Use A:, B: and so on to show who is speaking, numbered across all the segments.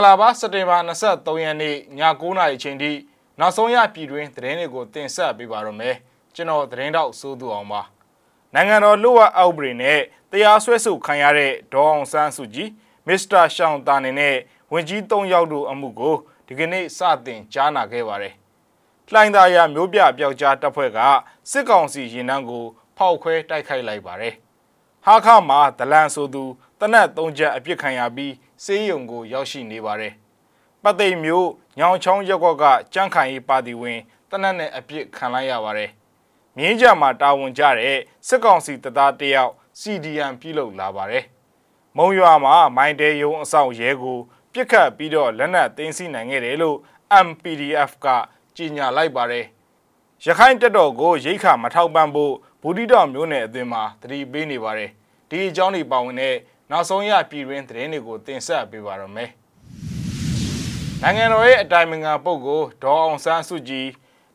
A: ္ဂလာပါစက်တင်ဘာ23ရက်နေ့ည9:00နာရီချိန်ထိနောက်ဆုံးရပြည်တွင်းသတင်းတွေကိုတင်ဆက်ပေးပါရမယ်ကျွန်တော်သတင်းတောက်စိုးသူအောင်ပါနိုင်ငံတော်လူဝအောက်ပြည်နဲ့တရားစွဲဆိုခံရတဲ့ဒေါအောင်ဆန်းစုကြည်မစ္စတာရှောင်းတာနေနဲ့ဝင်ကြီး၃ယောက်တို့အမှုကိုဒီကနေ့စတင်ကြားနာခဲ့ပါတယ်လှိုင်းသာယာမျိုးပြပျောက်ကြားတပ်ဖွဲ့ကစစ်ကောင်စီရင်နှန်းကို ဖောက်ခွဲတိုက်ခိုက်လိုက်ပါတယ်ဟာခမှာဒလန်ဆိုသူတနက်၃ချက်အပြစ်ခံရပြီး စေးရုံကိုရောက်ရှိနေပါတယ်။ပတ်သိမ်မျိုးညောင်ချောင်းရက်ကွက်ကကြန့်ခိုင်ရေးပါတီဝင်တနက်နဲ့အပြစ်ခံလိုက်ရပါတယ်။မြင်းကြမှာတာဝန်ကျတဲ့စစ်ကောင်စီတပ်သားတယောက် CDM ပြုလုပ်လာပါတယ်။မုံရွာမှာမိုင်းတဲယုံအဆောင်ရဲကိုပြစ်ခတ်ပြီးတော့လက်နက်သိမ်းဆည်းနိုင်ခဲ့တယ်လို့ MPDF ကကြေညာလိုက်ပါတယ်။ရခိုင်တပ်တော်ကိုရိတ်ခါမထောက်ပံ့ဖို့ဘူဒီတော်မျိုးနယ်အသွင်မှာတတိပေးနေပါတယ်။ဒီအကြောင်းတွေပါဝင်တဲ့ နောက်ဆုံးရပြည်တွင်းသတင်းတွေကိုတင်ဆက်ပေးပါရမယ်။နိုင်ငံတော်ရဲ့အတိုင်ပင်ခံပုဂ္ဂိုလ်ဒေါ်အောင်ဆန်းစုကြည်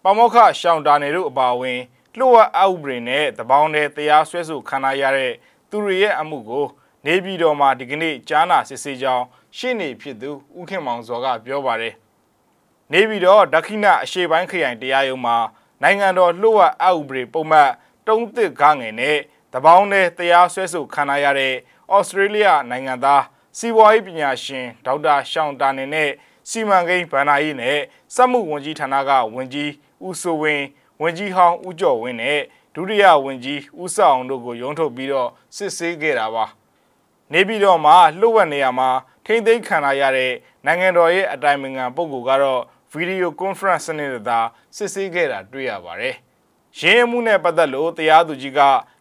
A: ပမောက္ခရှောင်းတာနေတို့အပါအဝင်လှုပ်ဝက်အောက်ပြည်နဲ့တပေါင်းတဲ့တရားစွဲဆိုခံရတဲ့သူတွေရဲ့အမှုကိုနေပြည်တော်မှာဒီကနေ့ကြားနာစစ်ဆေးကြောင်းရှင်းနေဖြစ်သူဦးခင်မောင်စောကပြောပါတယ်။နေပြည်တော်ဒခိနအရှေ့ပိုင်းခရိုင်တရားရုံးမှာနိုင်ငံတော်လှုပ်ဝက်အောက်ပြည်ပုံမှန်တုံးတစ်ကားငယ်နဲ့တပေါင်းတဲ့တရားစွဲဆိုခံရတဲ့ ဩစတြေးလျနိုင်ငံသားစီးပွားရေးပညာရှင်ဒေါက်တာရှောင်းတာနေနဲ့စီမံကိန်းဗန္နာရေးနဲ့စက်မှုဝန်ကြီးဌာနကဝန်ကြီးဦးစိုးဝင်းဝန်ကြီးဟောင်းဦးကျော်ဝင်းနဲ့ဒုတိယဝန်ကြီးဦးစောအောင်တို့ကိုရုံးထုတ်ပြီးတော့စစ်ဆေးခဲ့တာပါနေပြည်တော်မှာလှုပ်ဝက်နေရမှာထိမ့်သိမ်းခံရတဲ့နိုင်ငံတော်ရဲ့အတိုင်ပင်ခံပုဂ္ဂိုလ်ကတော့ဗီဒီယိုကွန်ဖရင့်စနစ်သာစစ်ဆေးခဲ့တာတွေ့ရပါတယ် ရင်းမှုနဲ့ပတ်သက်လို့တရားသူကြီးက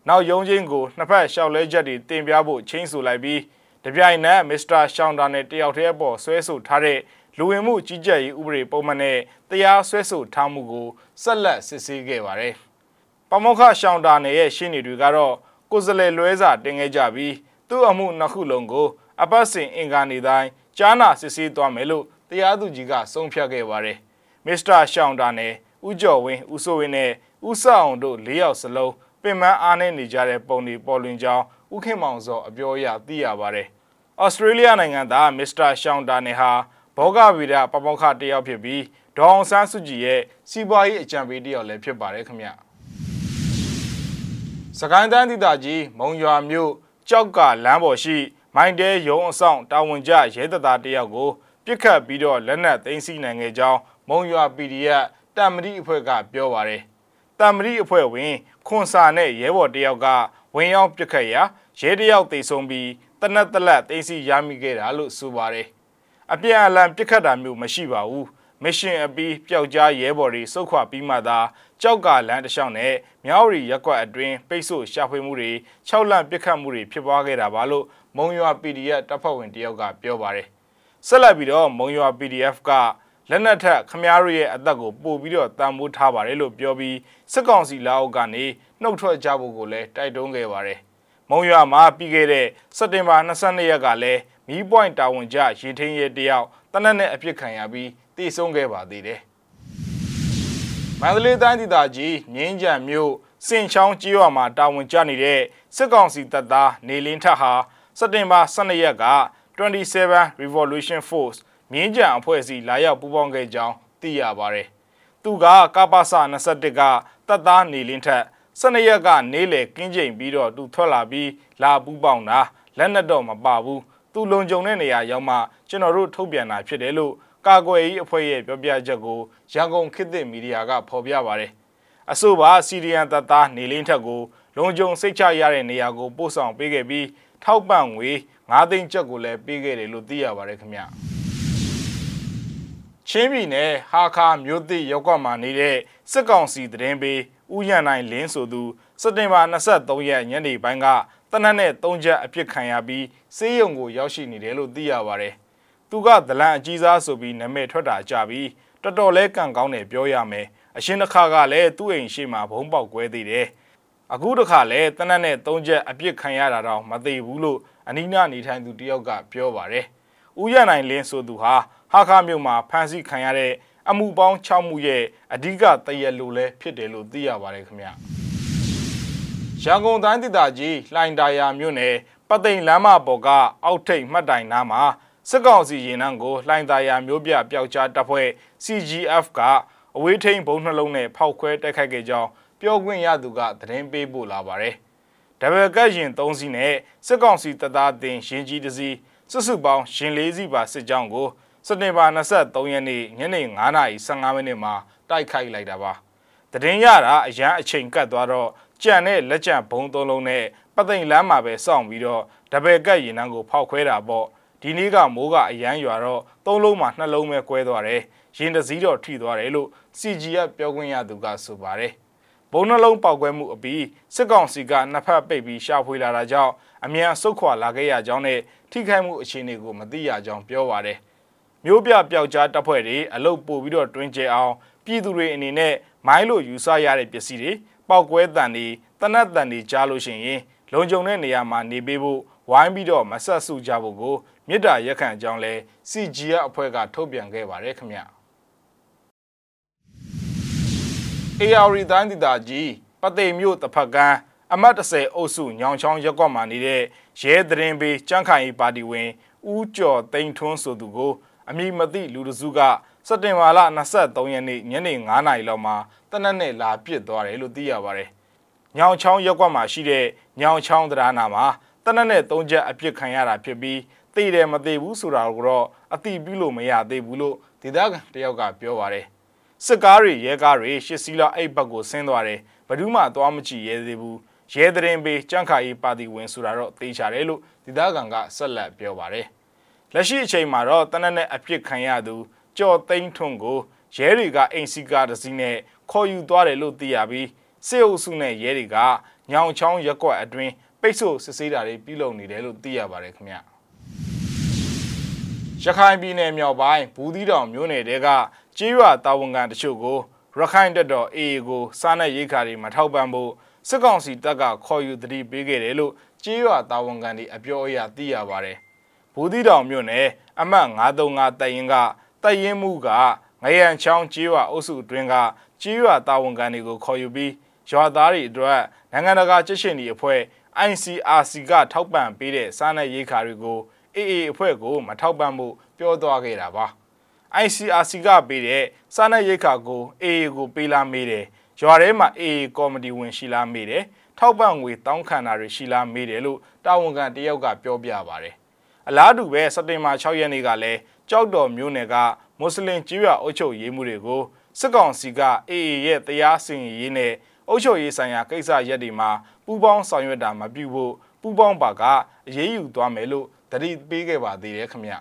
A: နောက်ရုံးချင်းကိုနှစ်ဖက်လျှောက်လဲချက်တွေတင်ပြဖို့ချင်းဆိုလိုက်ပြီးတပြိုင်နက်မစ္စတာရှောင်းတာနဲ့တယောက်တည်းအပေါ်ဆွဲဆိုထားတဲ့လူဝင်မှုကြီးကြပ်ရေးဥပဒေပုံမှန်နဲ့တရားဆွဲဆိုထားမှုကိုဆက်လက်စစ်ဆေးခဲ့ပါတယ်။ပမောက္ခရှောင်းတာနဲ့ရဲ့ရှင်းနေတွေကတော့ကိုယ်စလဲလွဲစာတင်ခဲ့ကြပြီးသူ့အမှုနှစ်ခုလုံးကို အပတ်စဉ်အင်ကာနေတိုင်းကြားနာစစ်ဆေးသွားမယ်လို့တရားသူကြီးကဆုံးဖြတ်ခဲ့ပါတယ်။မစ္စတာရှောင်းတာနဲ့ ဦးကျော်ဝင်းဦးစိုးဝင်းနဲ့ဦးဆောင်းတို့၄ယောက်စလုံးပင်မအားနဲ့နေကြတဲ့ပုံတွေပေါ်လွင်ကြောင်းဥခင်မောင်စောအပြောအရသိရပါတယ်။ဩစတြေးလျနိုင်ငံသားမစ္စတာရှောင်းတာနယ်ဟာဘောဂဗီဒပပောက္ခတယောက်ဖြစ်ပြီးဒေါအောင်ဆန်းစုကြည်ရဲ့စီးပွားရေးအကြံပေးတယောက်လည်းဖြစ်ပါတယ်ခင်ဗျ။စကိုင်းတိုင်းဒေသကြီးမုံရွာမြို့ကြောက်ကလမ်းပေါ်ရှိမိုင်းတဲရုံအဆောင်တာဝန်ကျရဲတပ်သားတယောက်ကိုပြစ်ခတ်ပြီးတော့လက်နက်သိမ်းဆည်းနိုင်ခဲ့ကြောင်းမုံရွာ PDF တမ်မတိအဖွဲ့ကပြောပါတယ်။တမ်မရီအဖွဲ့ဝင်ခွန်စာနဲ့ရဲဘော်တယောက်ကဝင်ရောက်ပစ်ခတ်ရာရဲတယောက်တေဆုံးပြီးတနက်တလက်သိမ်းဆီရမိခဲ့တာလို့ဆိုပါတယ်။အပြန်အလှန်ပစ်ခတ်တာမျိုးမရှိပါဘူး။မရှင်အပီးပျောက်ကြားရဲဘော်တွေစုခွပြီးမှသာကြောက်ကလမ်းတစ်လျှောက်နဲ့မြောက်ရီရက်ကွက်အတွင်းပိတ်ဆို့ရှာဖွေမှုတွေ၆လန့်ပစ်ခတ်မှုတွေဖြစ်ပွားခဲ့တာပါလို့မုံရွာ PDF တပ်ဖွဲ့ဝင်တယောက်ကပြောပါတယ်။ဆက်လက်ပြီးတော့မုံရွာ PDF က လက်နက်ထက်ခမားရရဲ့အသက်ကိုပို့ပြီးတော့တန်ဖိုးထားပါတယ်လို့ပြောပြီးစစ်ကောင်စီလက်အောက်ကနေနှုတ်ထွက်ကြဖို့ကိုလည်းတိုက်တွန်းခဲ့ပါတယ်။မုံရွာမှာပြီးခဲ့တဲ့စက်တင်ဘာ22ရက်ကလည်းမီးပွိုင်တာဝန်ကျရေထင်းရဲတယောက်တနက်နဲ့အပြစ်ခံရပြီးတည်ဆုံးခဲ့ပါသေးတယ်။မန္တလေးတိုင်းဒေသကြီးငင်းကြံမြို့စင်ချောင်းကြီးရွာမှာတာဝန်ကျနေတဲ့စစ်ကောင်စီတပ်သားနေလင်းထက်ဟာစက်တင်ဘာ12ရက်က27 Revolution Force မြင်းကြံအဖွဲ့အစည်းလာရောက်ပူးပေါင်းခဲ့ကြောင်းသိရပါတယ်။သူကကပ္ပစ21ကတပ်သားနေလင်းထက်12ရက်ကနေလေကင်းကျိန်ပြီးတော့သူထွက်လာပြီးလာပူးပေါင်းတာလက်နက်တော့မပါဘူး။သူလုံခြုံတဲ့နေရာရောက်မှကျွန်တော်တို့ထုတ်ပြန်တာဖြစ်တယ်လို့ကာကွယ်ရေးအဖွဲ့ရဲ့ပြောပြချက်ကိုရန်ကုန်ခေတ်သစ်မီဒီယာကဖော်ပြပါတယ်။အဆိုပါစီရီယန်တပ်သားနေလင်းထက်ကိုလုံခြုံစိတ်ချရတဲ့နေရာကိုပို့ဆောင်ပေးခဲ့ပြီးထောက်ပံ့ငွေ9သိန်းကျပ်ကိုလည်းပေးခဲ့တယ်လို့သိရပါတယ်ခင်ဗျာ။ ချင်းပြည်နယ်ဟာခါမြို့သစ်ရောက်ကွက်မှာနေတဲ့စစ်ကောင်စီတရင်ပေးဥယျာဉ်နိုင်လင်းဆိုသူစက်တင်ဘာ23ရက်ညနေပိုင်းကတနက်နဲ့3ချက်အပြစ်ခံရပြီးစေးရုံကိုရောက်ရှိနေတယ်လို့သိရပါတယ်။သူကဒလန်အကြီးစားဆိုပြီးနာမည်ထွက်တာကြပြီးတော်တော်လဲကန့်ကောင်းတယ်ပြောရမယ်။အရှင်တစ်ခါကလည်းသူ့အိမ်ရှိမှာဘုံပေါက်ကွဲသေးတယ်။အခုတစ်ခါလည်းတနက်နဲ့3ချက်အပြစ်ခံရတာတော့မသိဘူးလို့အနီးနားနေထိုင်သူတယောက်ကပြောပါတယ်။ဥယျာဉ်နိုင်လင်းဆိုသူဟာ ဟာခါမြို့မှာဖမ်းဆီးခံရတဲ့အမှုပေါင်း6မှုရဲ့အဓိကတရက်လိုလဲဖြစ်တယ်လို့သိရပါတယ်ခင်ဗျရန်ကုန်တိုင်းဒေသကြီးလှိုင်တာယာမြို့နယ်ပသိမ်လမ်းမပေါ်ကအောက်ထိပ်မှတ်တိုင်နားမှာစစ်ကောင်စီရင်နှန်းကိုလှိုင်သာယာမျိုးပြပျောက်ကြားတပ်ဖွဲ့ CGF ကအဝေးထိန်ဘုံနှလုံးနဲ့ဖောက်ခွဲတိုက်ခိုက်ခဲ့ကြောင်းပြောခွင့်ရသူကသတင်းပေးပို့လာပါတယ်။ဒဘယ်ကတ်ရင်3စီးနဲ့စစ်ကောင်စီတပ်သားတင်ရင်ကြီးတစ်စီးစုစုပေါင်းရင်၄စီးပါစစ်ကြောင်းကို စက်တင်ဘာ23ရက်နေ့ညနေ9:15မိနစ်မှာတိုက်ခိုက်လိုက်တာပါ။တရင်ရတာအရန်အချိန်ကတ်သွားတော့ကြံတဲ့လက်ကျန်ဘုံသုံးလုံးနဲ့ပသိမ်လမ်းမှာပဲစောင့်ပြီးတော့ဒဘယ်ကတ်ရင်နှန်းကိုဖောက်ခွဲတာပေါ့ဒီနေ့ကမိုးကအရန်ရွာတော့သုံးလုံးမှာနှလုံးပဲကွဲသွားတယ်ရင်တစည်းတော့ထိသွားတယ်လို့ CGF ပြောခွင့်ရသူကဆိုပါတယ်ဘုံနှလုံးပေါက်ကွဲမှုအပြီးစစ်ကောင်စီကနှစ်ဖက်ပိတ်ပြီးရှာဖွေလာတာကြောင့်အမြန်ဆုတ်ခွာလာခဲ့ရကြောင်းနဲ့ထိခိုက်မှုအခြေအနေကိုမသိရကြောင်းပြောပါတယ် မျိုးပြပျောက်ကြားတပ်ဖွဲ့တွေအလုတ်ပို့ပြီးတော့တွင်ကျဲအောင်ပြည်သူတွေအနေနဲ့မိုင်းလို့ယူဆရတဲ့ပစ္စည်းတွေပောက်ကွဲတန်တွေတနတ်တန်တွေကြားလို့ရှိရင်လုံခြုံတဲ့နေရာမှာနေပေးဖို့ဝိုင်းပြီးတော့မဆက်စုကြဖို့ကိုမြစ်တာရက်ခံအကြောင်းလဲ CGF အဖွဲ့ကထုတ်ပြန်ခဲ့ပါတယ်ခင်ဗျာ AR တိုင်းဒေသကြီးပသိမ်မြို့တစ်ဖက်ကန်းအမတ်30အုပ်စုညောင်ချောင်းရက်ကွက်မှာနေတဲ့ရဲသတင်းပေးကြန့်ခိုင်ရေးပါတီဝင် ဦးကျော်သိန်းထွန်းဆိုသူကိုအမိမသိလူတစုကစက်တင်ဘာလ23ရက်နေ့ညနေ9:00နာရီလောက်မှာတနက်နဲ့လာပစ်သွားတယ်လို့သိရပါတယ်။ညောင်ချောင်းရက်ကွက်မှာရှိတဲ့ညောင်ချောင်းတရားနာမှာတနက်နဲ့၃ချက်အပြစ်ခံရတာဖြစ်ပြီးသိတယ်မသိဘူးဆိုတာကိုတော့အတိပြုလို့မရသေးဘူးလို့ဒေသခံတယောက်ကပြောပါတယ်စစ်ကားတွေရဲကားတွေရှစ်စီးလောက်အိတ်ဘက်ကိုဆင်းသွားတယ်ဘယ်သူမှသွားမကြည့်ရဲသေးဘူး ရဲတရင်ပေးကြန့်ခါရေးပါတီဝင်ဆိုတာတော့သိချတယ်လို့ဒေသခံကဆက်လက်ပြောပါတယ်လက်ရှိအချိန်မှာတော့တနက်နဲ့အပြစ်ခံရသူကြော်သိန်းထွန်းကိုရဲတွေကအိမ်စီကားတစ်စီးနဲ့ခေါ်ယူသွားတယ်လို့သိရပြီးစစ်အုပ်စုနဲ့ရဲတွေကညောင်ချောင်းရက်ကွက်အတွင်းပိတ်ဆို့စစ်ဆေးတာတွေပြုလုပ်နေတယ်လို့သိရပါတယ်ခင်ဗျရခိုင်ပြည်နယ်မြောက်ပိုင်းဘူးသီးတောင်မြို့နယ်တဲကကြေးရွာတာဝန်ခံတချို့ကိုရခိုင်တပ်တော် AA ကိုစားနပ်ရိက္ခာတွေမထောက်ပံ့ဖို့ စစ်ကောင်စီတပ်ကခေါ်ယူတတိပေးခဲ့တယ်လို့ကြေးရွာတာဝန်ခံတွေအပြောအရသိရပါတယ်။ဘူးသီးတောင်မြို့နယ်အမှတ်935တပ်ရင်းကတပ်ရင်းမှုကငရံချောင်းကြေးရွာအုပ်စုအတွင်းကကြေးရွာတာဝန်ခံတွေကိုခေါ်ယူပြီးရွာသားတွေအတွက်နိုင်ငံတကာကြက်ရှင်ဒီအဖွဲ့ ICRC ကထောက်ပံ့ပေးတဲ့စားနပ်ရိက္ခာတွေကို AA အဖွဲ့ကိုမထောက်ပံ့ဖို့ပြောသွားခဲ့တာပါ ICRC ကပေးတဲ့စားနပ်ရိက္ခာကို AA ကိုပေးလာမေးတယ် ရွာထဲမှာ AA ကော်မတီဝင်ရှိလားမေးတယ်ထောက်ပံ့ငွေတောင်းခံတာတွေရှိလားမေးတယ်လို့တာဝန်ခံတယောက်ကပြောပြပါတယ်အလားတူပဲစက်တင်ဘာ6ရက်နေ့ကလည်းကြောက်တော်မျိုးနယ်ကမွတ်စလင်ကြီးရွာအုပ်ချုပ်ရေးမှုတွေကိုစစ်ကောင်စီက AA ရဲ့တရားစီရင်ရေးနဲ့အုပ်ချုပ်ရေးဆိုင်ရာကိစ္စရပ်တွေမှာပူးပေါင်းဆောင်ရွက်တာမပြုဖို့ပူးပေါင်းပါကအရေးယူသွားမယ်လို့တတိပေးခဲ့ပါသေးတယ်ခင်ဗျ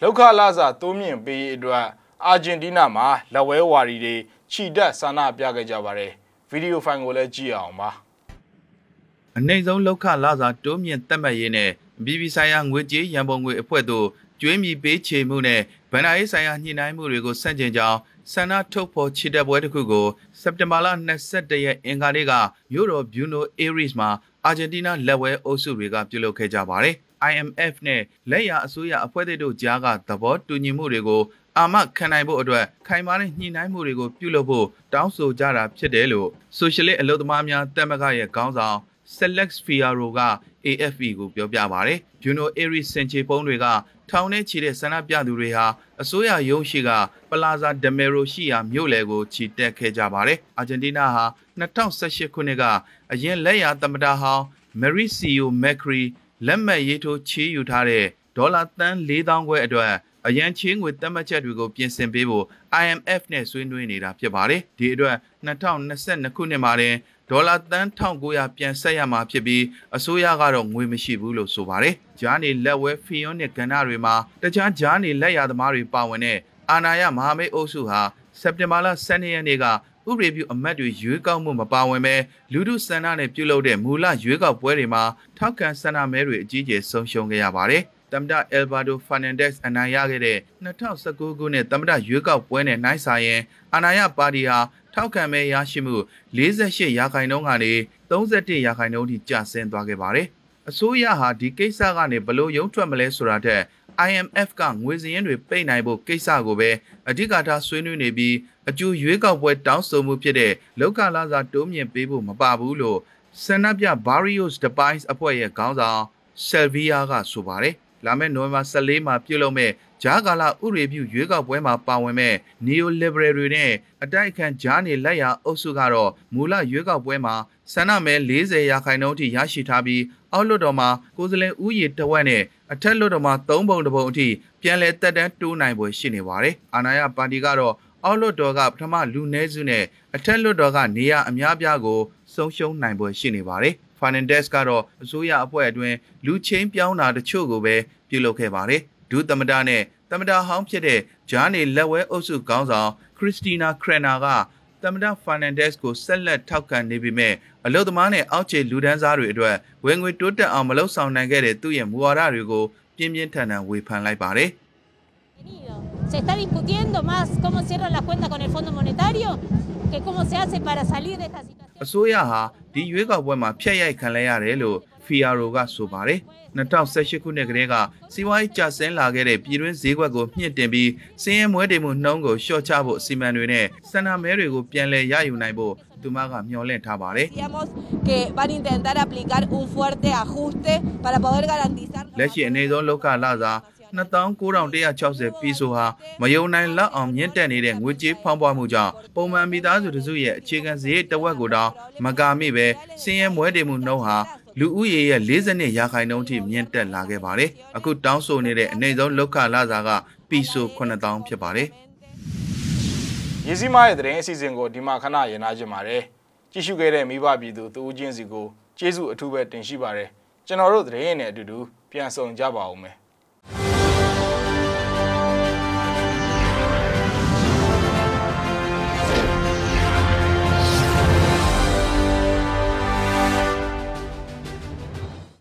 A: လောက်ခလာစာတိုးမြင့်ပေးရေးအတွက် အာဂျင်တီးနားမှာလက်ဝဲဝါရီတွေခြိတက်ဆန္ဒပြခဲ့ကြပါတယ်ဗီဒီယိုဖိုင်ကိုလည်းကြည့်အောင်ပါ
B: အနိုင်ဆုံးလောက်ခလာစာတိုးမြင့်တက်မှတ်ရေးနဲ့ပြည်ပဆိုင်ရာငွေကြေးရန်ပုံငွေအဖွဲ့တို့ကျွေးမြီပေးချေမှုနဲ့ဗန္ဒာရေးဆိုင်ရာညှိနှိုင်းမှုတွေကိုဆန့်ကျင်ကြောင်းဆန္ဒထုတ်ဖော်ချစ်တဲ့ပွဲတစ်ခုကိုစက်တင်ဘာလ22ရက်အင်္ဂါနေ့ကမြို့တော်ဘျူနိုအေရီစ်မှာအာဂျင်တီးနားလက်ဝဲအုပ်စုတွေကပြုလုပ်ခဲ့ကြပါတယ်။ IMF နဲ့လက်ရအစိုးရအဖွဲ့တို့ကြားကသဘောတူညီမှုတွေကို အာမခံနိုင်ဖို့အတွက်ခိုင်မာတဲ့ညှိနှိုင်းမှုတွေကိုပြုလုပ်ဖို့တောင်းဆိုကြတာဖြစ်တယ်လို့ဆိုရှယ်လစ်အလုပ်သမားများတက်မကရဲ့ခေါင်းဆောင် Select Fiaro က AFP ကိုပြောပြပါဗျ။ Juno Aries စင်ချေပုံးတွေကထောင်ထဲချီတဲ့ဆန္ဒပြသူတွေဟာအစိုးရရုံးရှိကပလာဇာဒမေရိုရှိရာမြို့လယ်ကိုချီတက်ခဲ့ကြပါတယ်။အာဂျင်တီးနားဟာ2018ခုနှစ်ကအရင်လက်ရသမ္မတဟောင်းမရီစီယိုမက်ခရီလက်မှတ်ရေးထိုးချေးယူထားတဲ့ဒေါ်လာတန်း4000ခွဲအတွက် အရန်ချင်းငွေသတ်မှတ်ချက်တွေကိုပြင်ဆင်ပေးဖို့ IMF နဲ့ဆွေးနွေးနေတာဖြစ်ပါတယ်။ဒီအတွက်2022ခုနှစ်မှာတင်ဒေါ်လာတန်း1900ပြန်ဆက်ရမှာဖြစ်ပြီးအစိုးရကတော့ငွေမရှိဘူးလို့ဆိုပါတယ်။ဂျားနေလက်ဝဲဖီယွန်နဲ့ကဏ္ဍတွေမှာတခြားဂျားနေလက်ရသမားတွေပါဝင်တဲ့အာနာယမဟာမိတ်အုပ်စုဟာစက်တင်ဘာလ12ရက်နေ့ကဥပဒေပြုအမတ်တွေရွေးကောက်မှုမပါဝင်ပဲလူထုစန္ဒနဲ့ပြုလုပ်တဲ့မူလရွေးကောက်ပွဲတွေမှာထောက်ခံဆန္ဒမဲတွေအကြီးကျယ်ဆုံးရှုံးခဲ့ရပါတယ်။ သမ္မတအယ်ဗာဒိုဖာနန်ဒက်စ်အနိုင်ရခဲ့တဲ့2019ခုနှစ်သမ္မတရွေးကောက်ပွဲနဲ့နှိုင်းစာရင်အာနာယပါတီဟာထောက်ခံမဲရရှိမှု48ရာခိုင်နှုန်းကနေ31ရာခိုင်နှုန်းထိကျဆင်းသွားခဲ့ပါတယ်။အစိုးရဟာဒီကိစ္စကနေဘလို့ရုံထွက်မလဲဆိုတာထက် IMF ကငွေစည်းရင်းတွေပိတ်နိုင်ဖို့ကိစ္စကိုပဲအဓိကထားဆွေးနွေးနေပြီးအကျိုးရွေးကောက်ပွဲတောင်းဆိုမှုဖြစ်တဲ့လောက်ကလာစာတိုးမြင့်ပေးဖို့မပါဘူးလို့ဆန္ဒပြ Barrios de Pais အဖွဲ့ရဲ့ခေါင်းဆောင်ဆယ်ဗီယာကဆိုပါတယ် လာမယ့်နိုဝင်ဘာ14မှာပြုလုပ်မဲ့ဂျာကာလာဥရေပြုရွေးကောက်ပွဲမှာပါဝင်မဲ့ Neo Liberal တွေနဲ့အတိုက်အခံဂျာနေလက်ရအုပ်စုကတော့မူလရွေးကောက်ပွဲမှာဆန္ဒမဲ40ရာခိုင်နှုန်းအထိရရှိထားပြီးအောက်လွှတ်တော်မှာကိုယ်စားလှယ်ဦးရေတဝက်နဲ့အထက်လွှတ်တော်မှာ3ပုံတစ်ပုံအထိပြန်လည်တက်တန်းတိုးနိုင်ပွဲရှိနေပါတယ်။အာဏာရပါတီကတော့အောက်လွှတ်တော်ကပထမလူနည်းစုနဲ့အထက်လွှတ်တော်ကနေရာအများပြားကိုဆုံးရှုံးနိုင်ပွဲရှိနေပါတယ်။ Fernandez ကတော့အစိုးရအဖွဲ့အတွင်းလူချင်းပြောင်းတာတချို့ကိုပဲပြုလုပ်ခဲ့ပါတယ်။ဒုသမ္မတနဲ့သမ္မတဟောင်းဖြစ်တဲ့ဂျာနေလက်ဝဲအုပ်စုခေါင်းဆောင်ခရစ်စတီနာခရနာကသမ္မတဖာနန်ဒက်စ်ကိုဆက်လက်ထောက်ခံနေပေမဲ့အလုသမားနဲ့အောက်ခြေလူဒန်းစားတွေအတွက်ဝင်ငွေတိုးတက်အောင်မလုပ်ဆောင်နိုင်ခဲ့တဲ့သူ့ရဲ့မူဝါဒတွေကိုပြင်းပြင်းထန်ထန်ဝေဖန်လိုက်ပါတယ်
C: Se está discutiendo más cómo cierran las cuentas con el Fondo Monetario que cómo se hace para salir de esta situación.
B: အစိုးရဟာဒီရွေးကောက်ပွဲမှာဖျက်ရိုက်ခံလဲရတယ်လို့ဖီယာရိုကဆိုပါတယ်2018ခုနှစ်ကတည်းကစီးပွားရေးကျဆင်းလာခဲ့တဲ့ပြည်တွင်းဈေးကွက်ကိုမြင့်တင်ပြီးစင်းရဲမွဲတေမှုနှုန်းကိုလျှော့ချဖို့အစီအမံတွေနဲ့စန္ဒမဲတွေကိုပြန်လည်ရယူနိုင်ဖို့သူမကမျှော်လင့်ထားပါတယ်
D: Decíamos que van a intentar aplicar un fuerte ajuste para poder garantizar
B: လက်ရှိအနေဆုံးလောက်ခလာစား 2960ပြည်ဆိုဟာမယုံနိုင်လောက်အောင်မြင့်တက်နေတဲ့ငွေကြေးဖောင်းပွားမှုကြောင့်ပုံမှန်မိသားစုတစုရဲ့အခြေခံစရိတ်တစ်ဝက်ကိုတောင်မကာမိပဲစင်းရဲမွဲတေမှုနှုန်းဟာလူဦးရေရဲ့42ရာခိုင်နှုန်းထိမြင့်တက်လာခဲ့ပါတယ်။အခုတောင်းဆိုနေတဲ့အနေဆုံးလောက်ခလာစားကပြည်ဆို9000ဖြစ်ပါတယ်။
A: ရည်စည်းမရဲ့သတင်းအစီအစဉ်ကိုဒီမှာခဏရနာကြပါတယ်ကြည့်ရှုခဲ့တဲ့မိဘပြည်သူတူဦးချင်းစီကိုကျေးဇူးအထူးပဲတင်ရှိပါတယ်ကျွန်တော်တို့သတင်းနဲ့အတူတူပြန်ဆောင်ကြပါဦးမယ်